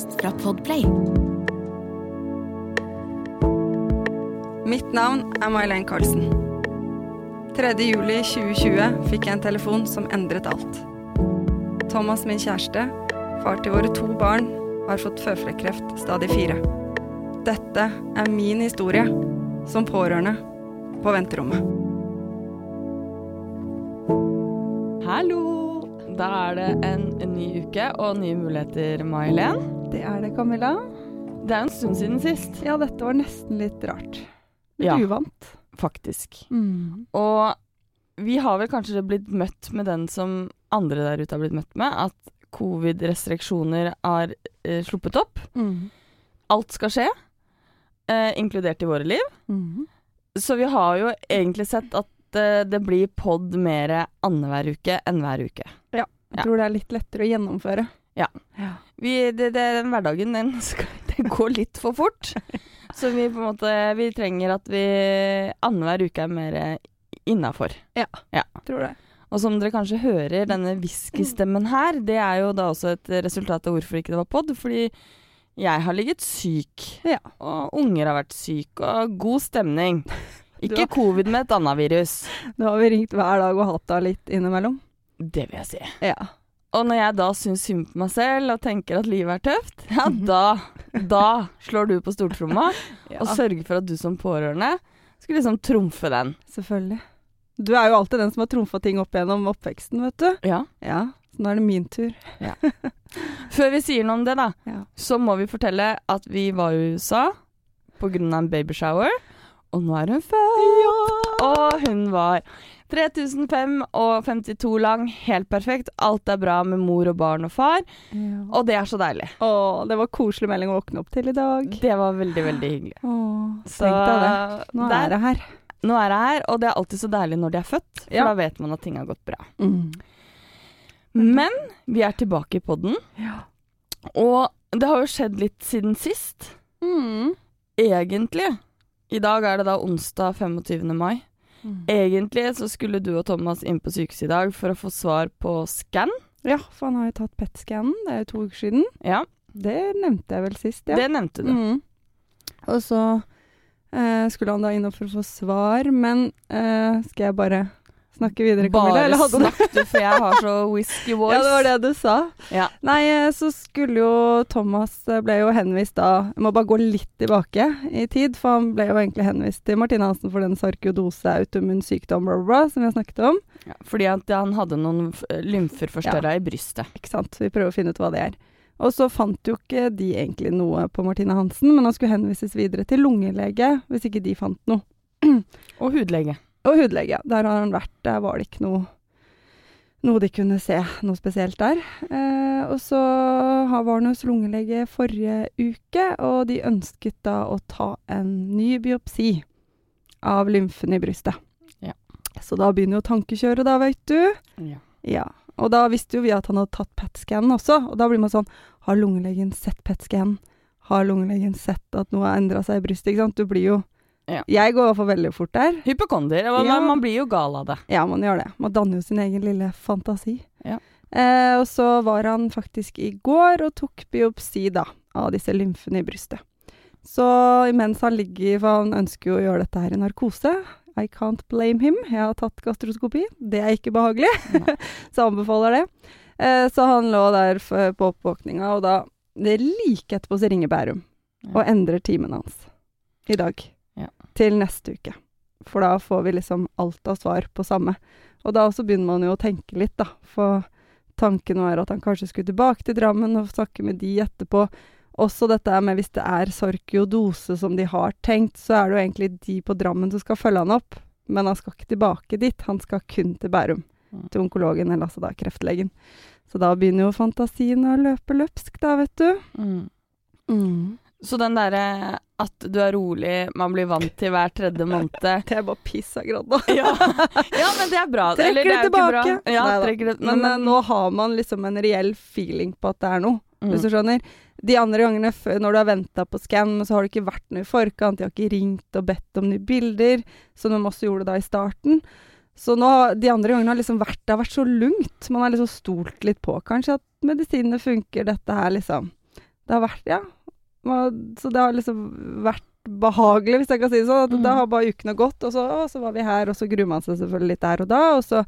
podkast fra Podplay. Mitt navn er May-Len Carlsen. 3. juli 2020 fikk jeg en telefon som endret alt. Thomas, min kjæreste, far til våre to barn, har fått føflekkreft stadig fire. Dette er min historie som pårørende på venterommet. Hallo! Da er det en, en ny uke og nye muligheter, May-Len. Det er det, Camilla. Det er en stund siden sist. Ja, dette var nesten litt rart. Litt Ja. uvant. Faktisk. Mm. Og vi har vel kanskje blitt møtt med den som andre der ute har blitt møtt med, at covid-restriksjoner har eh, sluppet opp. Mm. Alt skal skje, eh, inkludert i våre liv. Mm. Så vi har jo egentlig sett at eh, det blir pod mer annenhver uke enn hver uke. Ja. Jeg Ja. tror det er litt lettere å gjennomføre. Ja. ja. Vi, det, det, den hverdagen den, skal, den går litt for fort. Så vi på en måte Vi trenger at vi annenhver uke er mer innafor. Tror det. Og som dere kanskje hører, denne whiskystemmen her, det er jo da også et resultat av hvorfor ikke det var pod. Fordi jeg har ligget syk, Ja. og unger har vært syke, og god stemning. Ikke har- covid med et annet virus. Nå har vi ringt hver dag og hatt det litt innimellom. Det vil jeg si. Ja. Og når jeg da syns synd på meg selv og tenker at livet er tøft, ja da, da slår du på stortromma ja. og sørger for at du som pårørende skal liksom trumfe den. Selvfølgelig. Du er jo alltid den som har trumfa ting opp gjennom oppveksten, vet du. Ja. Ja. Så nå er det min tur. Før vi sier noe om det, da, Ja. så må vi fortelle at vi var i USA pga. en babyshower, og nå er hun født! Og hun var 3005 og 52 lang, helt perfekt. Alt er bra med mor og barn og far, Ja. og det er så deilig. Å, det var koselig melding å våkne opp til i dag. Det var veldig, veldig hyggelig. Å, Så tenkte jeg det. Nå der- er det her. Nå er det her, og det er alltid så deilig når de er født, for Ja. da vet man at ting har gått bra. Mm. Men vi er tilbake i podden, Ja. og det har jo skjedd litt siden sist. Mm. Egentlig. I dag er det da onsdag 25. mai. Mm. Egentlig så skulle du og Thomas inn på sykehuset i dag for å få svar på skann. Ja, for han har jo tatt PET-skannen. Det er jo to uker siden. Ja, Det nevnte jeg vel sist, ja. det nevnte du. Mm. Og så eh, skulle han da innom for å få svar, men eh, skal jeg bare snakke videre, Camilla? Bare snakk du, for jeg har så whisky voice. Ja, det var det du sa. Ja. Nei, eh, så skulle jo Thomas eh, ble jo henvist da Jeg må bare gå litt tilbake i tid, for han ble jo egentlig henvist til Martine Hansen for den sarkodose autoimmun sykdom bla, bla, som vi har snakket om. Ja, fordi han hadde noen f- lymfer forstørra i brystet. Ikke sant? Vi prøver å finne ut hva det er. Og så fant jo ikke de egentlig noe på Martine Hansen, men han skulle henvises videre til lungelege hvis ikke de fant noe. Og hudlege. Og hudlege. Der har han vært. Der var det ikke noe, noe de kunne se noe spesielt der. Eh, og så var han hos lungelege forrige uke, og de ønsket da å ta en ny biopsi av lymfen i brystet. Ja. Så da begynner jo tankekjøret da, vet du. Ja. Ja. Og da visste jo vi at han hadde tatt PET-scannen også, og da blir man sånn Har lungelegen sett PET-scannen? Har lungelegen sett at noe har endra seg i brystet? Ikke sant? Du blir jo Ja. Jeg går i hvert fall veldig fort der. Hypokonder. Man, Ja. Man, blir jo gal av det. Ja, man gjør det. Man danner jo sin egen lille fantasi. Ja. Eh, og så var han faktisk i går og tok biopsi da, av disse lymfene i brystet. Så imens han ligger, for han ønsker jo å gjøre dette her i narkose I can't blame him. Jeg har tatt gastroskopi. Det er ikke behagelig, så jeg anbefaler det. Eh, så han lå der på oppvåkninga, og da det er like etterpå så ringer Bærum og endrer timen hans i dag. Til neste uke. For da får vi liksom alt av svar på samme. Og da også begynner man jo å tenke litt, da. For tanken var at han kanskje skulle tilbake til Drammen og snakke med de etterpå. Også dette med hvis det er sorkiodose som de har tenkt, så er det jo egentlig de på Drammen som skal følge han opp. Men han skal ikke tilbake dit, han skal kun til Bærum. Mm. Til onkologen, eller altså da kreftlegen. Så da begynner jo fantasien å løpe løpsk, da, vet du. Mm. Mm. Så den derre at du er rolig, man blir vant til hver tredje måned Det er bare piss av da. ja. ja, men det er bra. Trekker Eller, det, er tilbake. Ja, trekker det, Men, men, nå har man liksom en reell feeling på at det er noe, mm. hvis du skjønner. De andre gangene når du har venta på scan, så har det ikke vært noe i forkant. De har ikke ringt og bedt om nye bilder, som de også gjorde da i starten. Så nå, de andre gangene har liksom vært, det har vært så lungt. Man har liksom stolt litt på kanskje at medisinene funker, dette her liksom. Det har vært Ja. Så det har liksom vært behagelig, hvis jeg kan si det sånn. Mm. Da har bare ukene gått, og så, å, så var vi her, og så gruer man seg selvfølgelig litt der og da, og så,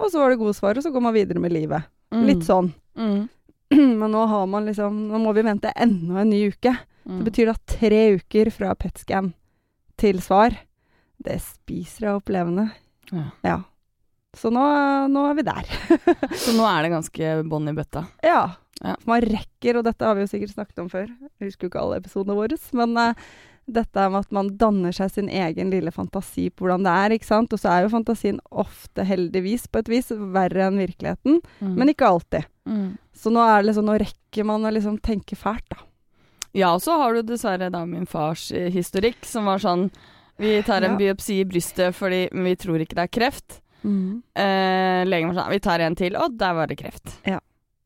og så var det gode svar, og så går man videre med livet. Mm. Litt sånn. Mm. Men nå har man liksom Nå må vi vente enda en ny uke. Mm. Det betyr da tre uker fra PET-scan til svar. Det spiser jeg opp levende. Ja. Så nå, nå er vi der. Så nå er det ganske bånn i bøtta. Ja. Ja. Man rekker, og dette har vi jo sikkert snakket om før, jeg husker jo ikke alle episodene våre, men uh, dette med at man danner seg sin egen lille fantasi på hvordan det er, ikke sant. Og så er jo fantasien ofte, heldigvis, på et vis, verre enn virkeligheten, Mm. men ikke alltid. mm. Så nå er det liksom, nå rekker man å liksom tenke fælt, da. Ja, og så har du dessverre da min fars eh, historikk, som var sånn Vi tar en Ja. biopsi i brystet fordi vi tror ikke det er kreft. Mm. Eh, legen var sånn Vi tar en til, og der var det kreft.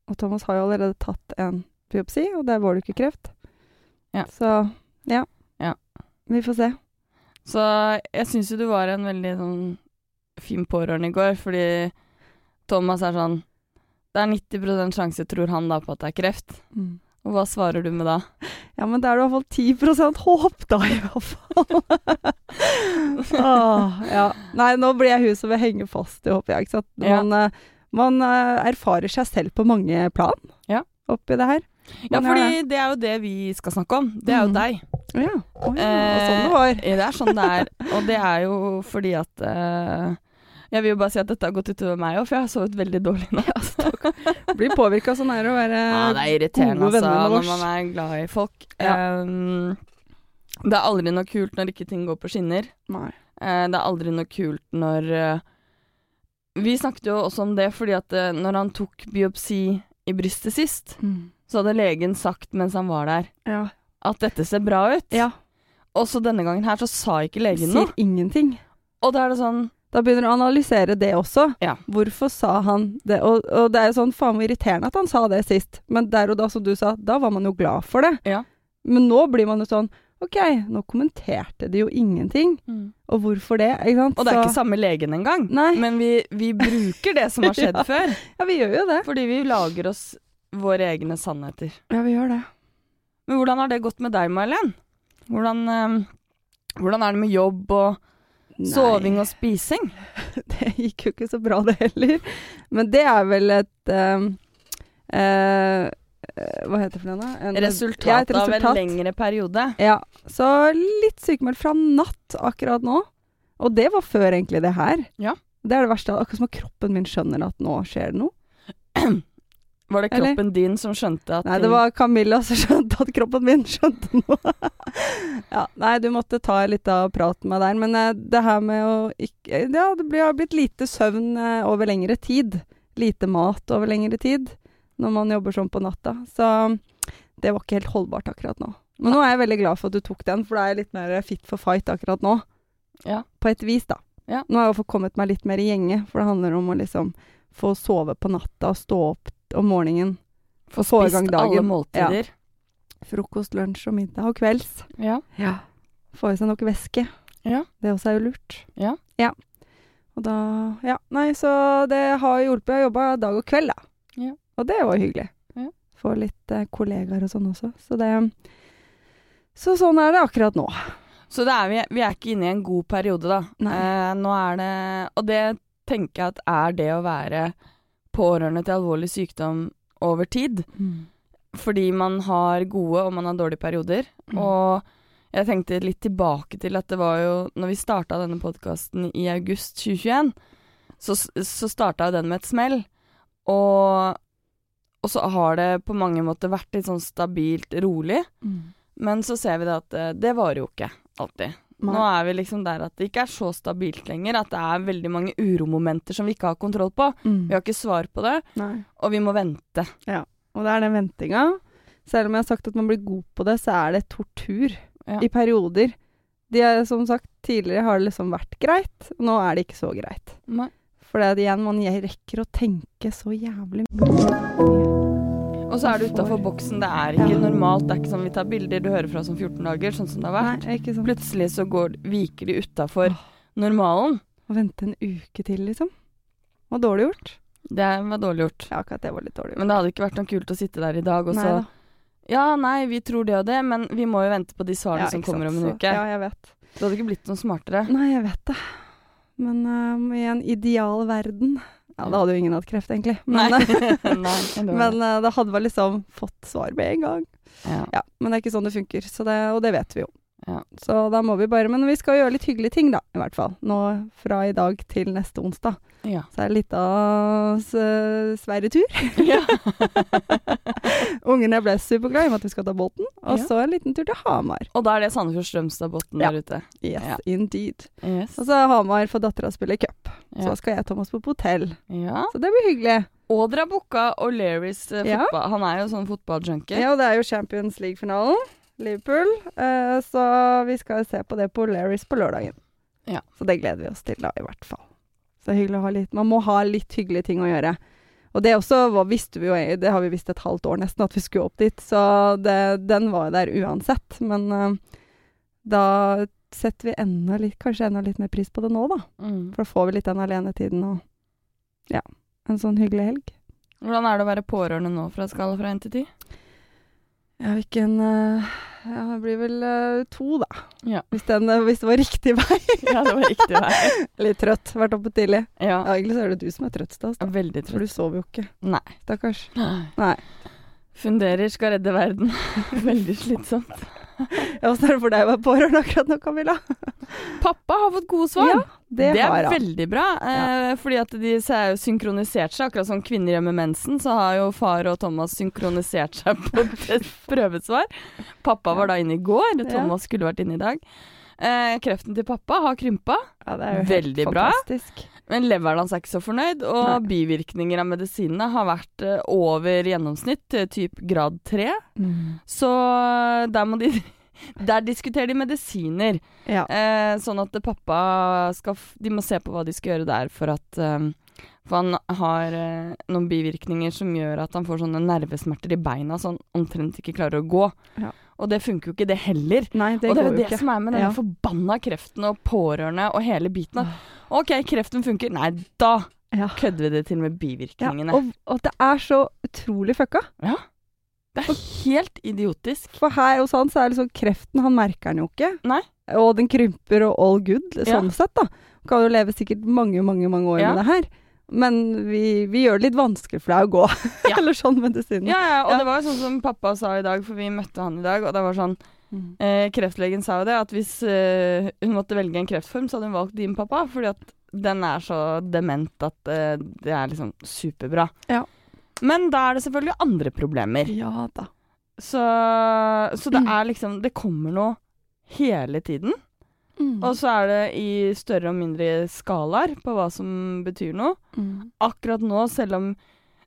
Og Thomas har jo allerede tatt en biopsi, og der var det ikke kreft. Ja. Så ja. Ja. Vi får se. Så jeg syns jo du var en veldig sånn fin pårørende i går, fordi Thomas er sånn Det er 90% sjanse, tror han da, på at det er kreft. Mm. Og hva svarer du med da? Ja, men da er det i hvert fall 10% håp, da, i hvert fall. Åh, ja. Nei, nå blir jeg hun som vil henge fast i håpet, jeg, ikke sant. Ja. Man, eh, erfarer seg selv på mange plan Ja. oppi det her. Ja, Man fordi det er jo det vi skal snakke om. Det er jo Mm. deg. Ja. Å, ja. Eh, og sånn det var. Eh, Det er sånn det er. Og det er jo fordi at eh, Jeg vil jo bare si at dette har gått utover meg òg, for jeg har sovet veldig dårlig nå. Blir påvirka sånn er det å være Ja, det er irriterende gode altså, venner med når man er glad i folk. Ja. Um, det er aldri noe kult når ikke ting går på skinner. Nei. Eh, det er aldri noe kult når eh, Vi snakket jo også om det fordi at eh, når han tok biopsi i brystet sist, Mm. så hadde legen sagt mens han var der, Ja. at dette ser bra ut. ja. Og så denne gangen her så sa ikke legen noe. Sier ingenting. Og da er det sånn Da begynner du å analysere det også. Ja. Hvorfor sa han det? Og, og det er jo sånn faen hvor irriterende at han sa det sist. Men der og da, som du sa, da var man jo glad for det. Ja. Men nå blir man jo sånn OK, nå kommenterte de jo ingenting. Og hvorfor det? Ikke sant? Og det er Så- ikke samme legen engang. Nei. Men vi, vi bruker det som har skjedd Ja. før. Ja, vi gjør jo det. Fordi vi lager oss våre egne sannheter. Ja, vi gjør det. Men hvordan har det gått med deg, May-Len? Hvordan, um, hvordan er det med jobb og soving og spising? Det gikk jo ikke så bra, det heller. Men det er vel et um, eh, Hva heter det for noe? En- Resultat, Ja, resultat, av en lengre periode. Ja, så litt sykemeldt fra natt akkurat nå. Og det var før egentlig det her. Ja. Det er det verste. Akkurat som at kroppen min skjønner at nå skjer det noe. Var det Eller? kroppen din som skjønte at Nei, det var Camilla som skjønte at kroppen min skjønte noe. ja, nei, du måtte ta en liten prat med der. Men eh, det her med å ikke Ja, det har blitt lite søvn eh, over lengre tid. Lite mat over lengre tid når man jobber sånn på natta. Så det var ikke helt holdbart akkurat nå. Men nå er jeg veldig glad for at du tok den, for da er jeg litt mer fit for fight akkurat nå. Ja. På et vis, da. Ja. Nå har jeg fått kommet meg litt mer i gjenge, for det handler om å liksom få sove på natta og stå opp om morgenen. Få spist alle måltider. Frokost, lunsj og middag og kvelds. Ja. Ja. Få i seg nok væske. Ja. Det også er jo lurt. Ja. Og da Ja, nei, så det har hjulpet. Jeg har jobba dag og kveld, da. Ja. Og det var hyggelig. Ja. Få litt eh, kollegaer og sånn også. Så det Så sånn er det akkurat nå. Så er vi, vi er ikke inne i en god periode, da. Eh, nå er det Og det tenker jeg at er det å være pårørende til alvorlig sykdom over tid. Fordi man har gode og man har dårlige perioder. Mm. Og jeg tenkte litt tilbake til at det var jo Når vi starta denne podkasten i august 2021, så, så starta den med et smell. Og, og så har det på mange måter vært litt sånn stabilt rolig. Men så ser vi det at eh, det varer jo ikke alltid. Nå er vi liksom der at det ikke er så stabilt lenger. At det er veldig mange uromomenter som vi ikke har kontroll på. Mm. Vi har ikke svar på det, Nei. og vi må vente. Og det er den ventinga. Selv om jeg har sagt at man blir god på det, så er det tortur Ja. i perioder. De er, som sagt, tidligere har det liksom vært greit. Nå er det ikke så greit. Nei. For det er igjen, man rekker å tenke så jævlig mye. Og så er du utafor boksen. Det er ikke Ja. normalt. Det er ikke sånn vi tar bilder du hører fra som 14 dager, sånn som det har vært. Nei. Plutselig så går, viker de utafor normalen. Å vente en uke til, liksom. Var dårlig gjort. Det var dårlig gjort. Ja, akkurat det var litt dårlig gjort. Men det hadde ikke vært noe kult å sitte der i dag og så da. Ja, nei, vi tror det og det, men vi må jo vente på de svarene Ja, som kommer om en uke. Ja, jeg vet. Du hadde ikke blitt noe smartere. Nei, jeg vet det. Men eh, i en ideal verden Ja, da hadde jo ingen hatt kreft, egentlig. Men, Nei. eh, det men uh, da hadde man liksom fått svar med en gang. ja. Ja, Men det er ikke sånn det funker, så det, og det vet vi jo. Ja. Så da må vi bare Men vi skal gjøre litt hyggelige ting, da, i hvert fall. Nå fra i dag til neste onsdag. Ja. Så er det litt av Sverre Sverigetur. ja. Ungene ble superglade i og med at vi skal ta båten. Og Ja. så en liten tur til Hamar. Og da er det Sandefjord-Strømstad-båten der ute. Yes, indeed. Yes. Og så er Hamar for dattera spiller cup. Så skal jeg og Thomas på hotell. ja. Så det blir hyggelig. Og dere har booka O'Learys eh, fotball. Han er jo sånn fotballjunkie. Ja, og det er jo Champions League-finalen. Liverpool. Eh, så vi skal se på det på Larrys på lørdagen. Ja. Så det gleder vi oss til, da, i hvert fall. Så hyggelig å ha litt Man må ha litt hyggelige ting å gjøre. Og det også var, visste vi jo Det har vi visst et halvt år nesten, at vi skulle opp dit. Så det, den var jo der uansett. Men eh, da setter vi enda litt, kanskje enda litt mer pris på det nå, da. Mm. For da får vi litt den alenetiden og ja, en sånn hyggelig helg. Hvordan er det å være pårørende nå fra skala fra 1 til 10? Ja, hvilken eh, Ja, det blir vel eh, to, da. Ja. Hvis, den, eh, hvis det var riktig vei. ja, det var riktig vei. Litt trøtt. Vært oppe tidlig. Ja. Ja, Egentlig så er det du som er trøtt, Stas. Veldig For du sover jo ikke. Nei. Stakkars. Nei. Funderer, skal redde verden. Veldig slitsomt. Åssen er det for deg å være pårørende akkurat nå, Camilla? Pappa har fått gode svar. Ja, det, det har er veldig bra, eh, fordi at de er jo synkronisert seg. Akkurat som kvinner gjør med mensen, så har jo far og Thomas synkronisert seg på et prøvesvar. Pappa var da inne i går. Thomas skulle vært inne i dag. Eh, kreften til pappa har krympa, Ja, det er jo helt Veldig bra. Men leveren hans er ikke så fornøyd. Og Nei. bivirkninger av medisinene har vært eh, over gjennomsnitt, eh, typ grad tre. Mm. Så der må de Der diskuterer de medisiner. Ja. Eh, sånn at pappa skal De må se på hva de skal gjøre der for at eh, For han har eh, noen bivirkninger som gjør at han får sånne nervesmerter i beina så han omtrent ikke klarer å gå. Ja. Og det funker jo ikke, det heller. Nei, det og det er jo det ikke. som er med denne Ja. forbanna kreften og pårørende og hele biten. At OK, kreften funker. Nei, da Ja. kødder vi det til med Ja, bivirkningene. og, og det er så utrolig fucka. Ja. det er helt idiotisk. For her hos han så er sånn kreften, han merker den jo ikke. Nei. Og den krymper og all good, Ja. sånn sett, da. Kan jo leve sikkert mange, mange mange år Ja. med det her. Men vi, vi gjør det litt vanskelig for deg å gå. Ja. Eller sånn medisinen. Ja, ja, og Ja. det var jo sånn som pappa sa i dag, for vi møtte han i dag, og det var sånn Mm. eh, Kreftlegen sa jo det, at hvis eh, hun måtte velge en kreftform, så hadde hun valgt din pappa, fordi at den er så dement at eh, det er liksom superbra. Ja. Men da er det selvfølgelig andre problemer. Ja da. Så, så det Mm. er liksom Det kommer noe hele tiden. Og så er det i større og mindre skalaer på hva som betyr noe. Mm. Akkurat nå, selv om,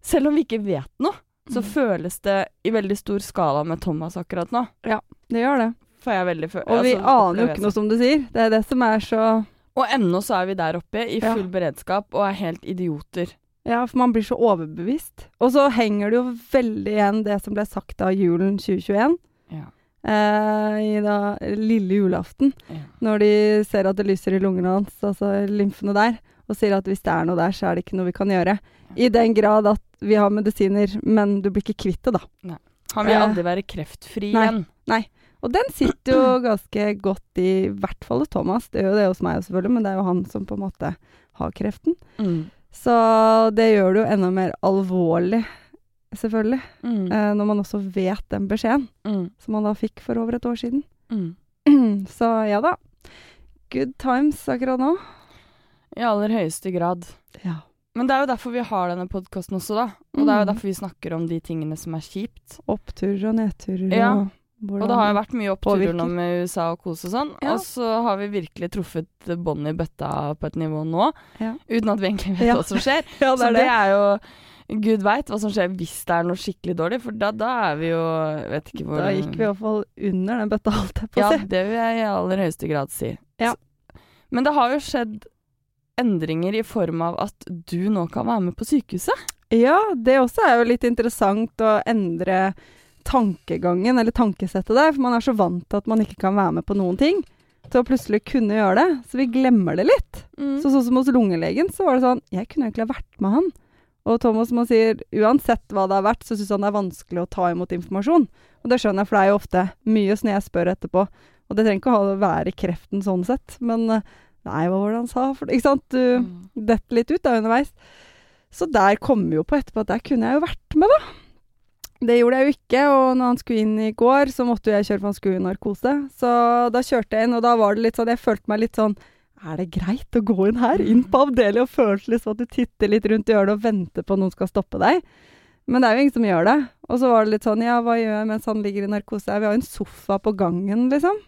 selv om vi ikke vet noe, så Mm. føles det i veldig stor skala med Thomas akkurat nå. Det gjør det. Får jeg veldig for, Og vi altså, aner jo ikke noe, sånn. som du sier. Det er det som er så Og ennå så er vi der oppe i Ja. full beredskap og er helt idioter. Ja, for man blir så overbevist. Og så henger det jo veldig igjen det som ble sagt av julen 2021. Ja. Eh, I da lille julaften. Ja. Når de ser at det lyser i lungene hans, altså lymfene der, og sier at hvis det er noe der, så er det ikke noe vi kan gjøre. I den grad at vi har medisiner, men du blir ikke kvitt det, da. Han vil Eh, aldri være kreftfri igjen. nei. igjen. Og den sitter jo ganske godt i, i hvert fall hos Thomas. Det gjør jo det hos meg selvfølgelig, men det er jo han som på en måte har kreften. Mm. Så det gjør det jo enda mer alvorlig, selvfølgelig. Mm. Eh, når man også vet den beskjeden Mm. som man da fikk for over et år siden. Mm. Så ja da. Good times akkurat nå. I aller høyeste grad. Ja. Men det er jo derfor vi har denne podkasten også, da. Og det er jo Mm. derfor vi snakker om de tingene som er kjipt. Oppturer og nedturer Ja. Hvordan Og det har jo vært mye oppturer nå med USA og kos og sånn. Ja. Og så har vi virkelig truffet bånd i bøtta på et nivå nå, Ja. uten at vi egentlig vet Ja. hva som skjer. Ja, så det er jo Gud veit hva som skjer hvis det er noe skikkelig dårlig, for da, da er vi jo Vet ikke hvor Da gikk vi iallfall under den bøtta, holdt jeg på Ja, å si. det vil jeg i aller høyeste grad si. Ja. Men det har jo skjedd endringer i form av at du nå kan være med på sykehuset. Ja, det også er jo litt interessant å endre tankegangen, eller tankesettet der. For man er så vant til at man ikke kan være med på noen ting. Til å plutselig kunne gjøre det. Så vi glemmer det litt. Mm. Så sånn som hos lungelegen, så var det sånn Jeg kunne egentlig ha vært med han. Og Thomas som han sier, uansett hva det har vært, så syns han det er vanskelig å ta imot informasjon. Og det skjønner jeg, for det er jo ofte mye som jeg spør etterpå. Og det trenger ikke å være kreften sånn sett, men eh, Nei, hva var det han sa? For, ikke sant? Du Mm. detter litt ut da underveis. Så der kommer vi jo på etterpå at der kunne jeg jo vært med, da. Det gjorde jeg jo ikke, og når han skulle inn i går, så måtte jeg kjøre, for han skulle i narkose. Så da kjørte jeg inn, og da var det litt sånn Jeg følte meg litt sånn Er det greit å gå inn her? Inn på avdeling og føle liksom at du titter litt rundt i hjørnet og venter på at noen skal stoppe deg. Men det er jo ingen som gjør det. Og så var det litt sånn Ja, hva gjør jeg mens han ligger i narkose? Vi har jo en sofa på gangen, liksom.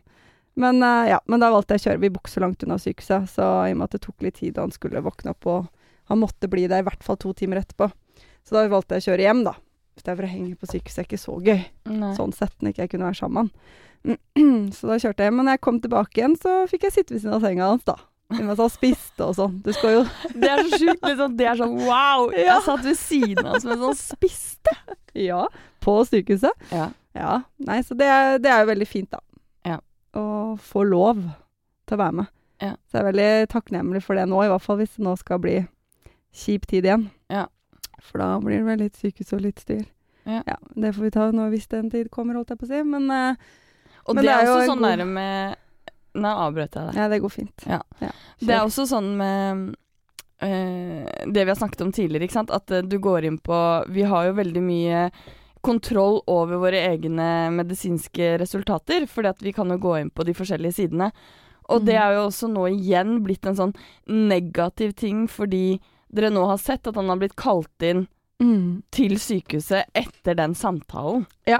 Men eh, ja, men da valgte jeg å kjøre. Vi bukser langt unna sykehuset, så i og med at det tok litt tid da han skulle våkne opp, og han måtte bli der i hvert fall to timer etterpå. Så da valgte jeg å kjøre hjem, da. Istedenfor å henge på sykehuset. er ikke så gøy. Nei. Sånn sett, når ikke jeg kunne være sammen. så da kjørte jeg. Men når jeg kom tilbake igjen, så fikk jeg sitte ved siden av senga hans, da. Mens han spiste og sånn. Du skal jo Det er så sjukt. Liksom. Det er sånn wow! Ja. Jeg satt ved siden av ham som en sånn spiste. Ja, på sykehuset. Ja. Ja. Nei, så det, er- det er jo veldig fint, da. Ja. Å få lov til å være med. Ja. Så jeg er veldig takknemlig for det nå, i hvert fall hvis det nå skal bli kjip tid igjen. Ja. For da blir det vel litt sykehus og litt styr. Ja. Det får vi ta nå hvis den tid kommer, holdt jeg på å si. Men uh, Og Men det det er er jo også sånn god- der med Nå avbrøt jeg deg. ja, det går fint. Ja. Det er også sånn med uh, det vi har snakket om tidligere, ikke sant. At uh, du går inn på Vi har jo veldig mye kontroll over våre egne medisinske resultater, fordi at vi kan jo gå inn på de forskjellige sidene. Og det Mhm. er jo også nå igjen blitt en sånn negativ ting, fordi dere nå har sett at han har blitt kalt inn Mm. til sykehuset etter den samtalen. Ja.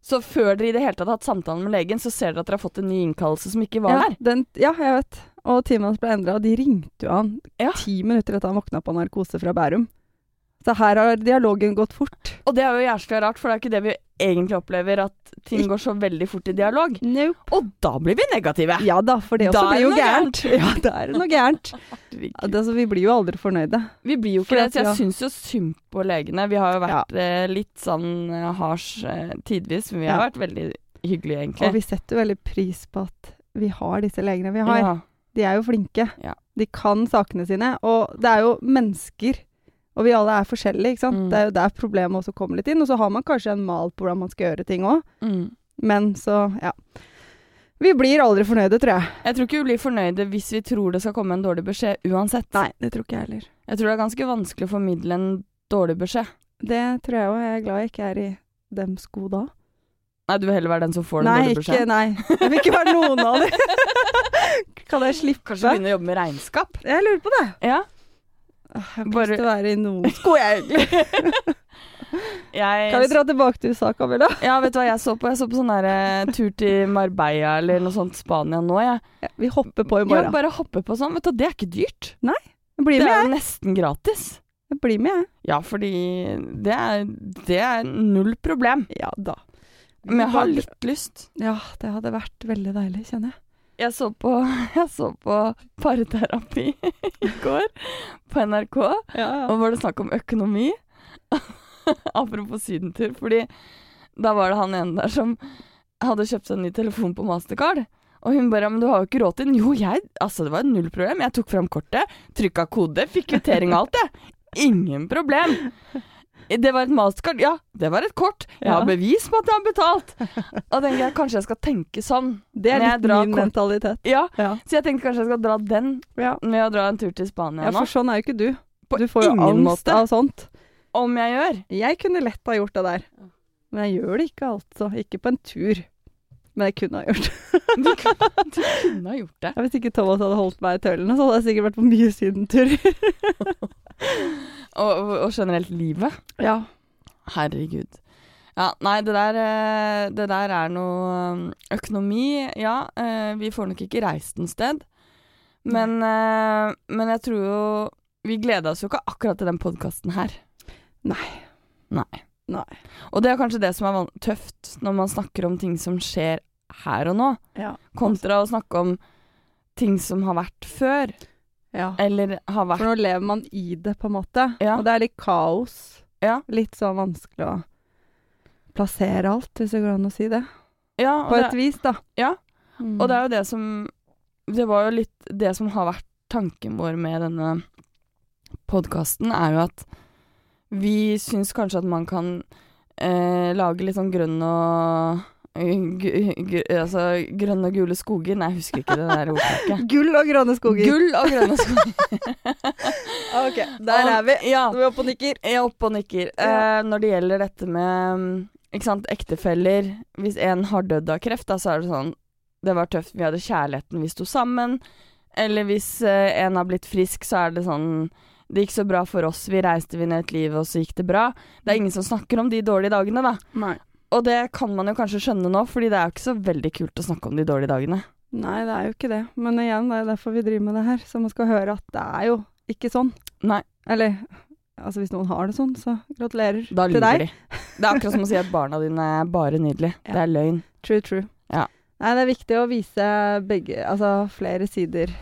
Så før dere i det hele tatt har hatt samtalen med legen, så ser dere at dere har fått en ny innkallelse som ikke var ja, der. Den, ja, jeg vet. Og timen hans ble endra, og de ringte jo han Ja. ti minutter etter at han våkna på narkose fra Bærum. Så her har dialogen gått fort. Og det er jo jævlig rart, for det er ikke det vi egentlig opplever, at ting går så veldig fort i dialog. Nope. Og da blir vi negative! Ja da, for det også blir jo gærent. Ja, da er det noe gærent. Altså, vi blir jo aldri fornøyde. Vi blir jo ikke det, jeg ja. syns jo synd på legene. Vi har jo vært eh, litt sånn eh, hards eh, tidvis, men vi har Ja. vært veldig hyggelige, egentlig. Og vi setter jo veldig pris på at vi har disse legene vi har. Ja. De er jo flinke. Ja. De kan sakene sine. Og det er jo mennesker. Og vi alle er forskjellige, ikke sant. Mm. Det er jo der problemet også kommer litt inn. Og så har man kanskje en mal på hvordan man skal gjøre ting òg. Mm. Men så, ja. Vi blir aldri fornøyde, tror jeg. Jeg tror ikke vi blir fornøyde hvis vi tror det skal komme en dårlig beskjed uansett. Nei, det tror ikke jeg heller. Jeg tror det er ganske vanskelig å formidle en dårlig beskjed. Det tror jeg òg. Jeg er glad jeg ikke er i dem sko da. Nei, du vil heller være den som får den dårlige beskjeden. nei. Jeg vil ikke være noen av dem. kan jeg slippe? Kanskje begynne å jobbe med regnskap? Jeg lurer på det. Ja. Jeg har ikke lyst til å være i noen sko, jeg egentlig. Jeg, Kan vi dra tilbake til USA, Camilla? Ja, vet du hva jeg så på? Jeg så på sånn der eh, tur til Marbella eller noe sånt Spania nå, jeg. Ja, vi hopper på i Ja, bare hoppe på sånn. Vet du, det er ikke dyrt. Bli Det er jo nesten gratis. Jeg blir med, jeg. Ja, fordi det er, det er null problem. Ja da. Men jeg har litt lyst. Ja, det hadde vært veldig deilig, kjenner jeg. Jeg så på, jeg så på parterapi i går på NRK, Ja, og var det snakk om økonomi. Apropos sydentur, fordi da var det han ene der som hadde kjøpt seg en ny telefon på Mastercard. Og hun bare 'men du har jo ikke råd til den'. Jo, jeg Altså, det var null problem. Jeg tok fram kortet, trykka kode, fikk kvittering og alt, jeg. Ingen problem. Det var et Mastercard. Ja, det var et kort. Jeg har bevis på at jeg har betalt. Og tenker jeg kanskje jeg skal tenke sånn. Det er litt min kort- mentalitet. Ja, Ja. så jeg tenkte kanskje jeg skal dra den Ja. med å dra en tur til Spania ja, for sånn er jo ikke du. På Du får jo angst måte. av sånt. Om jeg gjør. Jeg kunne lett ha gjort det der. Men jeg gjør det ikke, altså. Ikke på en tur. Men jeg kunne ha gjort det. Du kunne, du kunne ha gjort det. Ja, Hvis ikke Thomas hadde holdt meg i tøylene, så hadde jeg sikkert vært på mye sydenturer. Og, og, og generelt livet. ja. Herregud. Ja, nei, det der, eh, det der er noe um, Økonomi, ja. eh, Vi får nok ikke reist en sted. Men, eh, men jeg tror jo Vi gleda oss jo ikke akkurat til den podkasten her. Nei. Nei. Nei. Og det er kanskje det som er tøft når man snakker om ting som skjer her og nå, Ja. kontra å snakke om ting som har vært før, ja. eller har vært For nå lever man i det, på en måte. Ja. Og det er litt kaos. Ja. Litt sånn vanskelig å plassere alt, hvis det går an å si det. På det, et vis, da. Ja, Mm. Og det er jo det som Det var jo litt det som har vært tanken vår med denne podkasten, er jo at vi syns kanskje at man kan eh, lage litt sånn grønn og eh, altså grønne og gule skoger. Nei, jeg husker ikke det der ordtaket. Gull og grønne skoger. Gull og grønne skoger. Ok, der er vi. Ja. Nå er vi oppe og nikker. Jeg er oppe og nikker. Ja. Eh, når det gjelder dette med ikke sant, ektefeller Hvis en har dødd av kreft, da, så er det sånn Det var tøft, vi hadde kjærligheten, vi sto sammen. Eller hvis eh, en har blitt frisk, så er det sånn Det gikk så bra for oss, vi reiste, vi nøt livet, og så gikk det bra. Det er ingen som snakker om de dårlige dagene, da. Nei. Og det kan man jo kanskje skjønne nå, fordi det er jo ikke så veldig kult å snakke om de dårlige dagene. Nei, det er jo ikke det. Men igjen, det er derfor vi driver med det her. Så man skal høre at det er jo ikke sånn. Nei, Eller altså hvis noen har det sånn, så gratulerer da til deg. de. Det er akkurat som å si at barna dine er bare nydelige. Ja. Det er løgn. True, true. Ja. Nei, det er viktig å vise begge, altså flere sider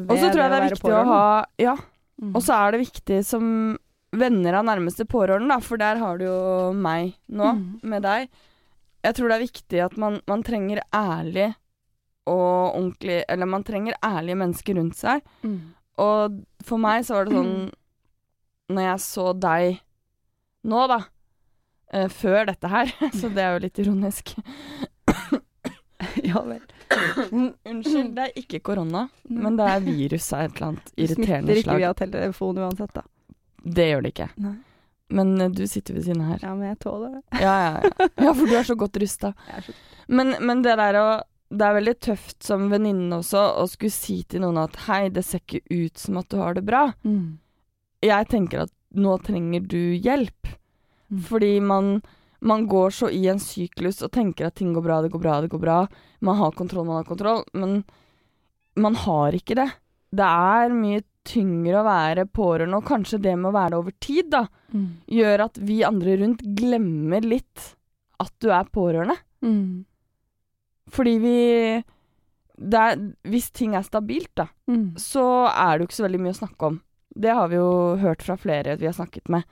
Og så tror jeg det er viktig å ha Ja, Mm. Og så er det viktig som venner av nærmeste pårørende, da, for der har du jo meg nå, Mm. med deg. Jeg tror det er viktig at man, man trenger ærlig og ordentlig Eller man trenger ærlige mennesker rundt seg. Mm. Og for meg så var det sånn Når jeg så deg nå, da, eh, før dette her, så det er jo litt ironisk ja vel. Unnskyld, det er ikke korona, men det er virus av et eller annet irriterende smitter ikke slag. via telefon uansett, da. Det gjør det ikke. Nei. Men eh, du sitter ved siden av her. Ja, men jeg tåler det. Ja, ja, ja. ja for du er så godt rusta. Så Men, men det der å Det er veldig tøft som venninne også å skulle si til noen at hei, det ser ikke ut som at du har det bra. mm. Jeg tenker at nå trenger du hjelp. Mm. Fordi man, man går så i en syklus og tenker at ting går bra, det går bra, det går bra. Man har kontroll, man har kontroll. Men man har ikke det. Det er mye tyngre å være pårørende, og kanskje det med å være det over tid, da, Mm. gjør at vi andre rundt glemmer litt at du er pårørende. Mm. Fordi vi er, Hvis ting er stabilt, da, Mm. så er det jo ikke så veldig mye å snakke om. Det har vi jo hørt fra flere vi har snakket med.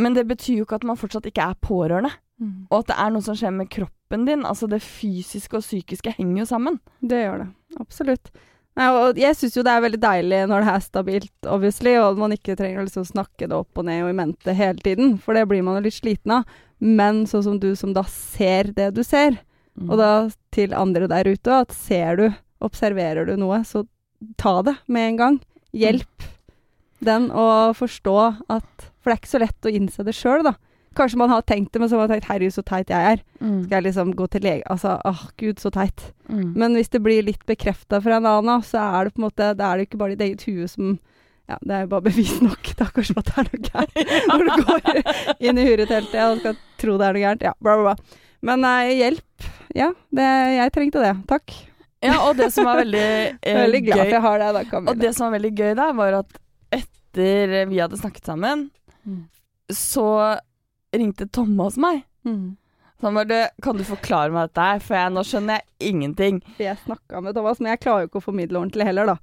Men det betyr jo ikke at man fortsatt ikke er pårørende. Mm. Og at det er noe som skjer med kroppen din. Altså det fysiske og psykiske henger jo sammen. Det gjør det. Absolutt. Nei, og jeg syns jo det er veldig deilig når det er stabilt, obviously, og man ikke trenger å liksom snakke det opp og ned og i mente hele tiden, for det blir man jo litt sliten av. Men sånn som du som da ser det du ser, og da til andre der ute, at ser du, observerer du noe, så ta det med en gang. Hjelp den å forstå at For det er ikke så lett å innse det sjøl, da. Kanskje man har tenkt det, men så har man tenkt 'herregud, så teit jeg er'. mm. Skal jeg liksom gå til lege Altså, åh, gud, så teit. Mm. Men hvis det blir litt bekrefta fra en annen, så er det på en måte Da er det ikke bare ditt eget hue som Ja, det er jo bare bevis nok kanskje på at det er noe gærent. Når du går inn i tida og skal tro det er noe gærent. Ja, bla, bla, bla. Men nei, hjelp. Ja, det, jeg trengte det. Takk. Ja, og det som var veldig, eh, er veldig glad gøy for jeg har deg da, Og det som var veldig gøy da, var at etter vi hadde snakket sammen, Mm. så ringte Thomas meg. Mm. Så han bare Kan du forklare meg dette her, for jeg, nå skjønner jeg ingenting. For jeg snakka med Thomas, men jeg klarer jo ikke å formidle ordentlig heller, da.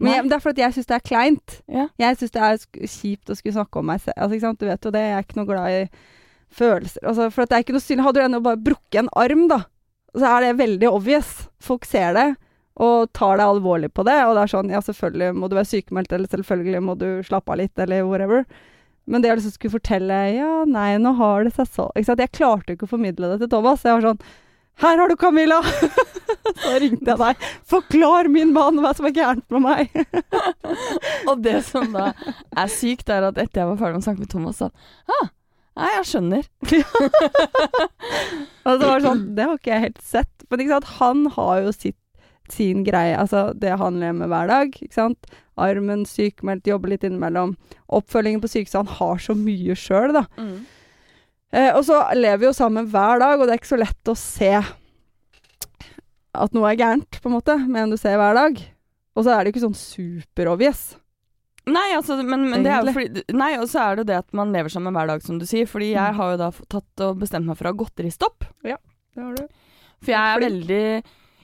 Men jeg, det er fordi jeg syns det er kleint. Ja. Jeg syns det er kjipt å skulle snakke om meg selv. Altså? Du vet jo det, jeg er ikke noe glad i følelser. Altså, for det er ikke noe synd. Hadde du ennå bare brukket en arm, da, så er det veldig obvious. Folk ser det og tar deg alvorlig på det. Og det er sånn, ja, selvfølgelig må du være sykemeldt, eller selvfølgelig må du slappe av litt, eller whatever. Men det å liksom skulle fortelle Ja, nei, nå har det seg så ikke sant? Jeg klarte ikke å formidle det til Thomas. Jeg var sånn Her har du Camilla! så ringte jeg deg. Forklar min mann hva som er gærent med meg! Og det som da er sykt, er at etter jeg var ferdig med å snakke med Thomas, sa han ah, Nei, jeg skjønner. Og så var det sånn Det har ikke jeg helt sett. Men ikke sant, han har jo sitt, sin greie. Altså det han lever med hver dag. Ikke sant. Armen sykmeldt, jobber litt innimellom. Oppfølgingen på sykehuset. Han har så mye sjøl, da. Eh, og så lever vi jo sammen hver dag, og det er ikke så lett å se at noe er gærent, på en måte, med en du ser hver dag. Og så er det jo ikke sånn super-obvious. Nei, altså, men, men det er jo fordi Nei, og så er det jo det at man lever sammen hver dag, som du sier. Fordi jeg Mm. har jo da tatt og bestemt meg for å ha godteristopp. Det har du. For jeg er veldig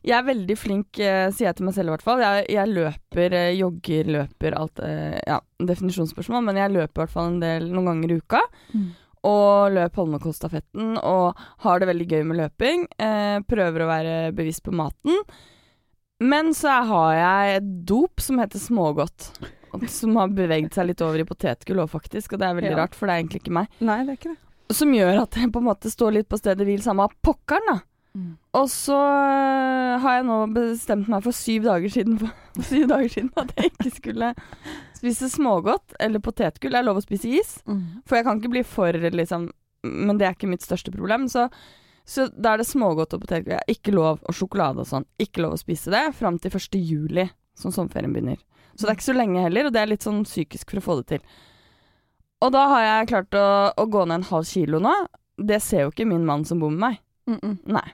jeg er veldig flink, eh, sier jeg til meg selv i hvert fall. Jeg, jeg løper, eh, jogger, løper, alt eh, Ja, definisjonsspørsmål, men jeg løper i hvert fall en del noen ganger i uka. Mm. Og løp Holmenkollstafetten og har det veldig gøy med løping. Eh, prøver å være bevisst på maten. Men så har jeg et dop som heter smågodt. som har beveget seg litt over i potetgull òg, faktisk. Og det er veldig Ja. rart, for det er egentlig ikke meg. Nei, det er ikke det. Som gjør at jeg på en måte står litt på stedet hvil samme av pokkeren, da. Og så øh, har jeg nå bestemt meg for syv dager siden for, syv dager siden at jeg ikke skulle spise smågodt eller potetgull. Det er lov å spise is, for jeg kan ikke bli for liksom Men det er ikke mitt største problem. Så, så da er det smågodt og potetgull. Jeg har ikke lov, og sjokolade og sånn. Ikke lov å spise det fram til 1. juli, som sommerferien begynner. Så det er ikke så lenge heller, og det er litt sånn psykisk for å få det til. Og da har jeg klart å, å gå ned en halv kilo nå. Det ser jo ikke min mann som bor med meg. Mm -mm. Nei.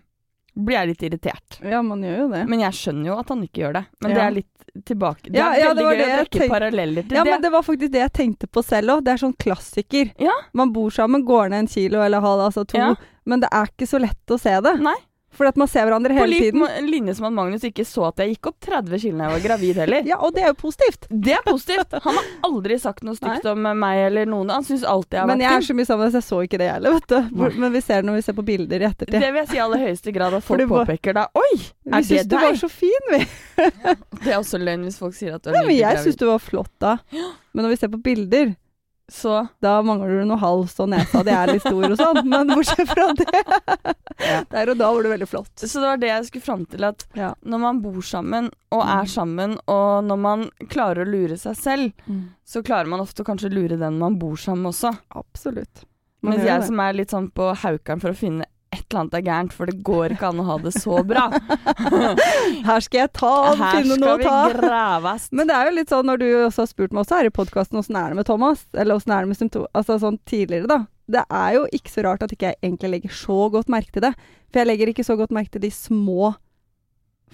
Blir jeg litt irritert. Ja, man gjør jo det. Men jeg skjønner jo at han ikke gjør det. Men Ja. det er litt tilbake Det Ja, er ja, veldig det var gøy det å trekke paralleller til Ja, det. men det var faktisk det jeg tenkte på selv òg. Det er sånn klassiker. Ja. Man bor sammen, går ned en kilo eller halv, altså to. Ja. Men det er ikke så lett å se det. Nei. For at man ser hverandre hele tiden. lik linje som at Magnus ikke så at jeg gikk opp 30 kilo da jeg var gravid heller. Ja, og det er jo positivt. Det er positivt. Han har aldri sagt noe stygt om meg eller noen. Han syns alltid jeg har vært Men jeg er så mye sammen, med så jeg så ikke det heller, vet du. Hvor- Men vi ser det når vi ser på bilder i ettertid. Det vil jeg si i aller høyeste grad at folk Fordi påpeker da Oi, vi er syns du var så fin, vi. Det er også løgn hvis folk sier at du er Nei, men jeg gravid. syns du var flott da. Men når vi ser på bilder, Så da mangler du noe hals og nesa det er litt stor og sånn. Men bortsett fra det, der og da var du veldig flott. Så det var det jeg skulle fram til, at Ja. når man bor sammen og er Mm. sammen, og når man klarer å lure seg selv, så klarer man ofte å kanskje lure den man bor sammen med også. Absolutt. Man Mens jeg det. som er litt sånn på haukeren for å finne et eller annet er gærent, for det går ikke an å ha det så bra. Her skal jeg ta, Her finne noe skal vi ta. graves. Men det er jo litt sånn når du også har spurt meg også her i podkasten åssen er det med Thomas, eller åssen er det med symptom... Altså sånn tidligere, da. Det er jo ikke så rart at ikke jeg egentlig legger så godt merke til det. For jeg legger ikke så godt merke til de små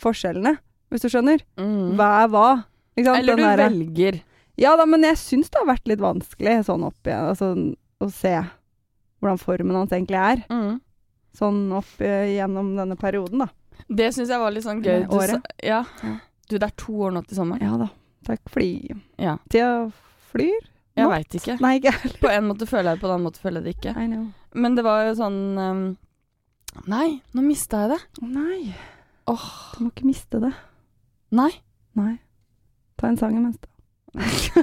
forskjellene, hvis du skjønner. Mm. Hva er hva? Eller du der, velger. Ja da, men jeg syns det har vært litt vanskelig sånn opp igjen, altså å se hvordan formen hans egentlig er. Mm. Sånn opp eh, gjennom denne perioden, da. Det syns jeg var litt sånn gøy. Du, året. sa- ja. Ja. du, det er to år nå til sommeren. Ja da. Takk fordi Ja. tida flyr. Jeg veit ikke. Nei, ikke. På en måte føler jeg det, på en annen måte føler jeg det ikke. I know. Men det var jo sånn um, Nei, nå mista jeg det. Nei. Åh, Du må ikke miste det. nei. Nei. Ta en sang imens, da.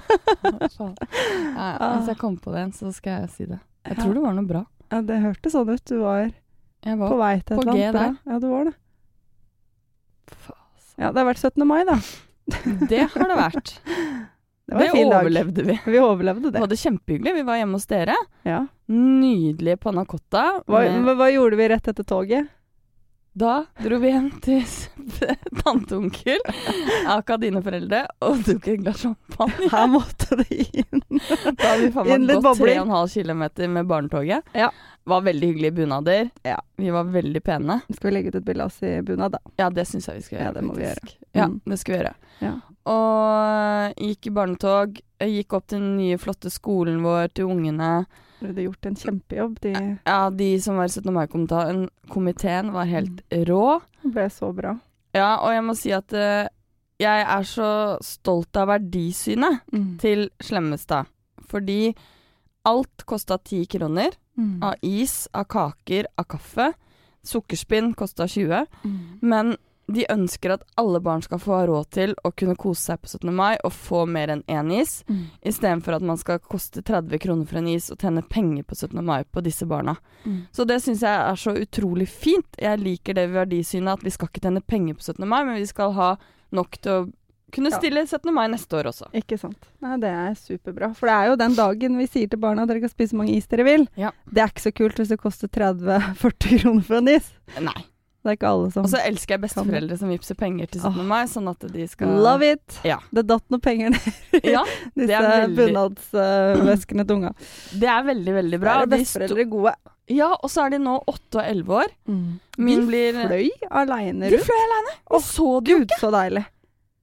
Ja, ja, hvis jeg kommer på det igjen, så skal jeg si det. Jeg tror det var noe bra. Ja, det hørtes sånn ut. Du var Jeg på vei til et eller annet bra. der. Ja, du var det. Faen. Ja, det har vært 17. mai, da. Det har det vært. Det var Det en fin dag. overlevde vi. Vi overlevde Vi det. hadde kjempehyggelig. Vi var hjemme hos dere. Ja. Nydelige panna cotta. Hva, hva, gjorde vi rett etter toget? Da dro vi hjem til tante og onkel, aka dine foreldre, og tok et glass champagne. Her måtte det inn. Da hadde vi faen meg gått 3,5 km med barnetoget. Ja. Var veldig hyggelige bunader. Ja. Vi var veldig pene. Skal vi legge ut et bilde av oss i bunad, da? Ja, det syns jeg vi skal gjøre. Ja, det må vi gjøre. Ja, Mm. det skal vi gjøre. Ja. Og gikk i barnetog. Gikk opp til den nye, flotte skolen vår til ungene. Du hadde gjort en kjempejobb. De Ja, de som var i 17. mai-komiteen, var helt rå. Det ble så bra. Ja, og jeg må si at uh, jeg er så stolt av verdisynet Mm. til Slemmestad. Fordi alt kosta ti kroner. Mm. Av is, av kaker, av kaffe. Sukkerspinn kosta 20. Mm. Men de ønsker at alle barn skal få råd til å kunne kose seg på 17. mai og få mer enn én is, Mm. istedenfor at man skal koste 30 kroner for en is og tjene penger på 17. mai på disse barna. Mm. Så det syns jeg er så utrolig fint. Jeg liker det verdisynet at vi skal ikke tjene penger på 17. mai, men vi skal ha nok til å kunne stille 17. mai neste år også. Ikke sant. Nei, det er superbra. For det er jo den dagen vi sier til barna at dere kan spise så mange is dere vil. Ja. Det er ikke så kult hvis det koster 30-40 kroner for en is. Nei. Det er ikke alle som Og så elsker jeg besteforeldre som vippser penger til 17. mai, sånn at de skal Love it! Ja. Det datt noen penger ned Ja, disse veldig- bunadsveskene til unga. det er veldig, veldig bra. Da er sto- besteforeldre gode. ja, og så er de nå åtte og elleve år. Min de blir fløy aleine De fløy alene. Å, Og så du Gud, så deilig.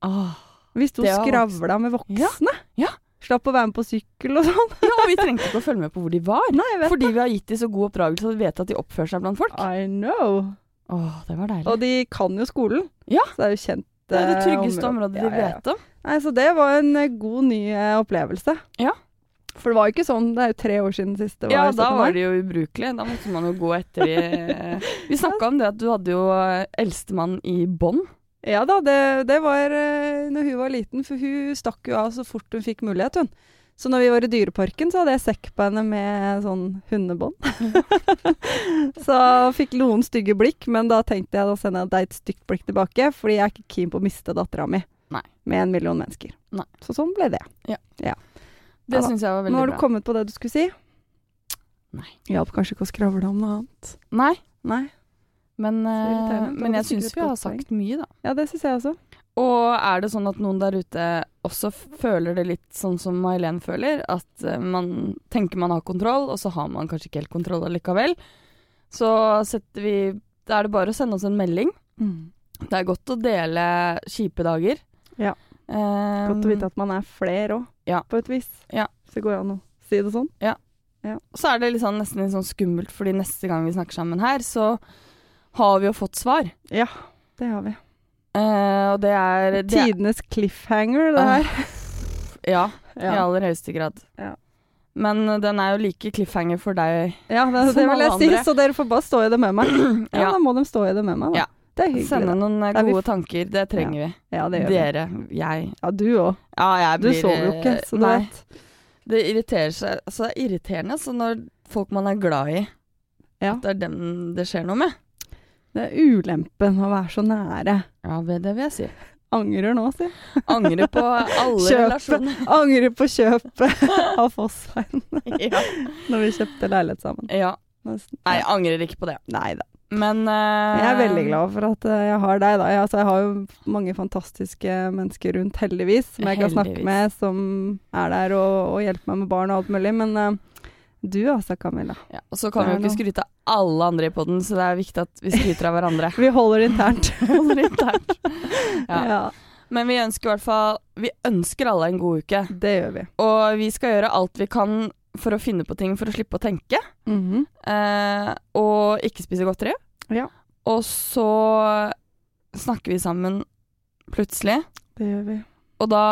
Åh. du Det var skravla med voksne. Ja. Slapp å være med på sykkel og sånn. Ja, og vi trengte ikke å følge med på hvor de var. Nei, jeg vet Fordi vi har gitt dem så god oppdragelse at vi vet at de oppfører seg blant folk. I know. Åh, det var deilig. Og de kan jo skolen. Ja. Så det er jo kjent det er det eh, tryggeste området de Ja, ja, vet om. Nei, så det var en eh, god ny eh, opplevelse. Ja. For det var jo ikke sånn, det er jo tre år siden sist det var Ja, da var de jo ubrukelige. Da måtte man jo gå etter i Vi snakka om det at du hadde jo eldstemann i bånd. Ja da, det, det var uh, når hun var liten, for hun stakk jo av så fort hun fikk mulighet, hun. Så når vi var i Dyreparken, så hadde jeg sekk på henne med sånn hundebånd. så fikk noen stygge blikk, men da tenkte jeg da sender jeg deg et stygt blikk tilbake, fordi jeg er ikke keen på å miste dattera mi Nei. med en million mennesker. Nei. Så sånn ble det. Det Ja da. syns jeg var Nå har du bra. kommet på det du skulle si. Nei. Hjalp kanskje ikke å skravle om noe annet. Nei, Nei. Men, eh, men jeg syns vi har sagt mye, da. Ja, det syns jeg også. Og er det sånn at noen der ute også føler det litt sånn som May-Len føler, at eh, man tenker man har kontroll, og så har man kanskje ikke helt kontroll allikevel, så setter vi Da er det bare å sende oss en melding. Det er godt å dele kjipe dager. Ja. Um, Godt å vite at man er flere òg, Ja. på et vis. Ja. Så det an å si det sånn. Så er det sånn, nesten litt sånn skummelt, fordi neste gang vi snakker sammen her, så har vi jo fått svar. Ja, det har vi. Uh, og det er det, Tidenes cliffhanger, det her. her. Ja, i aller høyeste grad. Ja. Men eh, den er jo like cliffhanger for deg. ja det, Som det vil jeg si, så dere får bare stå i det med meg. Ja, Ja. da må de stå i det med meg, da. Ja. Det er hyggelig. Sende noen da. Vi gode tanker, det trenger vi. Ja, det gjør vi. Dere, jeg. Ja, du òg. Ja, jeg Du sover jo ikke, eh, så du Nei, vet. det irriterer seg Altså, det er irriterende så når folk man er glad i, Ja. at det er dem det skjer noe med. Det er ulempen å være så nære. Ja, det, vil jeg si. Angrer nå, si. Angrer på alle Kjøp. relasjoner. Angrer på kjøpet av Fossveien Ja. når vi kjøpte leilighet sammen. ja. Nesten. Nei, jeg angrer ikke på det. Nei da. Men uh, Jeg er veldig glad for at eh, jeg har deg, da. Jeg, altså, jeg har jo mange fantastiske mennesker rundt, heldigvis, som jeg kan snakke med, som er der og, og hjelper meg med barn og alt mulig. Men eh, du også, Camilla. Ja, og så kan vi jo ikke skryte av alle andre i poden, så det er viktig at vi skryter av hverandre. Vi holder internt. Holder internt. Ja. ja, Men vi ønsker i hvert fall Vi ønsker alle en god uke. det gjør vi. Og vi skal gjøre alt vi kan for å finne på ting for å slippe å tenke. Mhm. Eh, og ikke spise godteri. Ja. Og så snakker vi sammen plutselig. Det gjør vi. Og da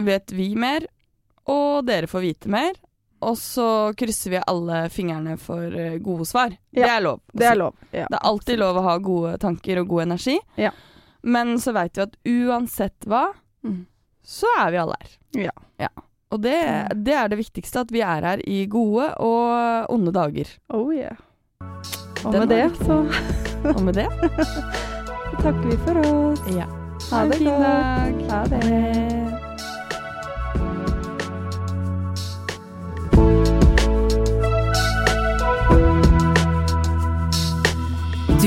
vet vi mer, og dere får vite mer. Og så krysser vi alle fingrene for eh, gode svar. Ja, det er lov. Det er lov. Ja. Det er alltid lov å ha gode tanker og god energi. Ja. Men så veit vi at uansett hva, Mm. så er vi alle her. Ja. Og det, det er det viktigste, at vi er her i gode og onde dager. Oh yeah. Og Den med det så Og med det takker vi for oss. ja. Ha det fin dag. Ha det.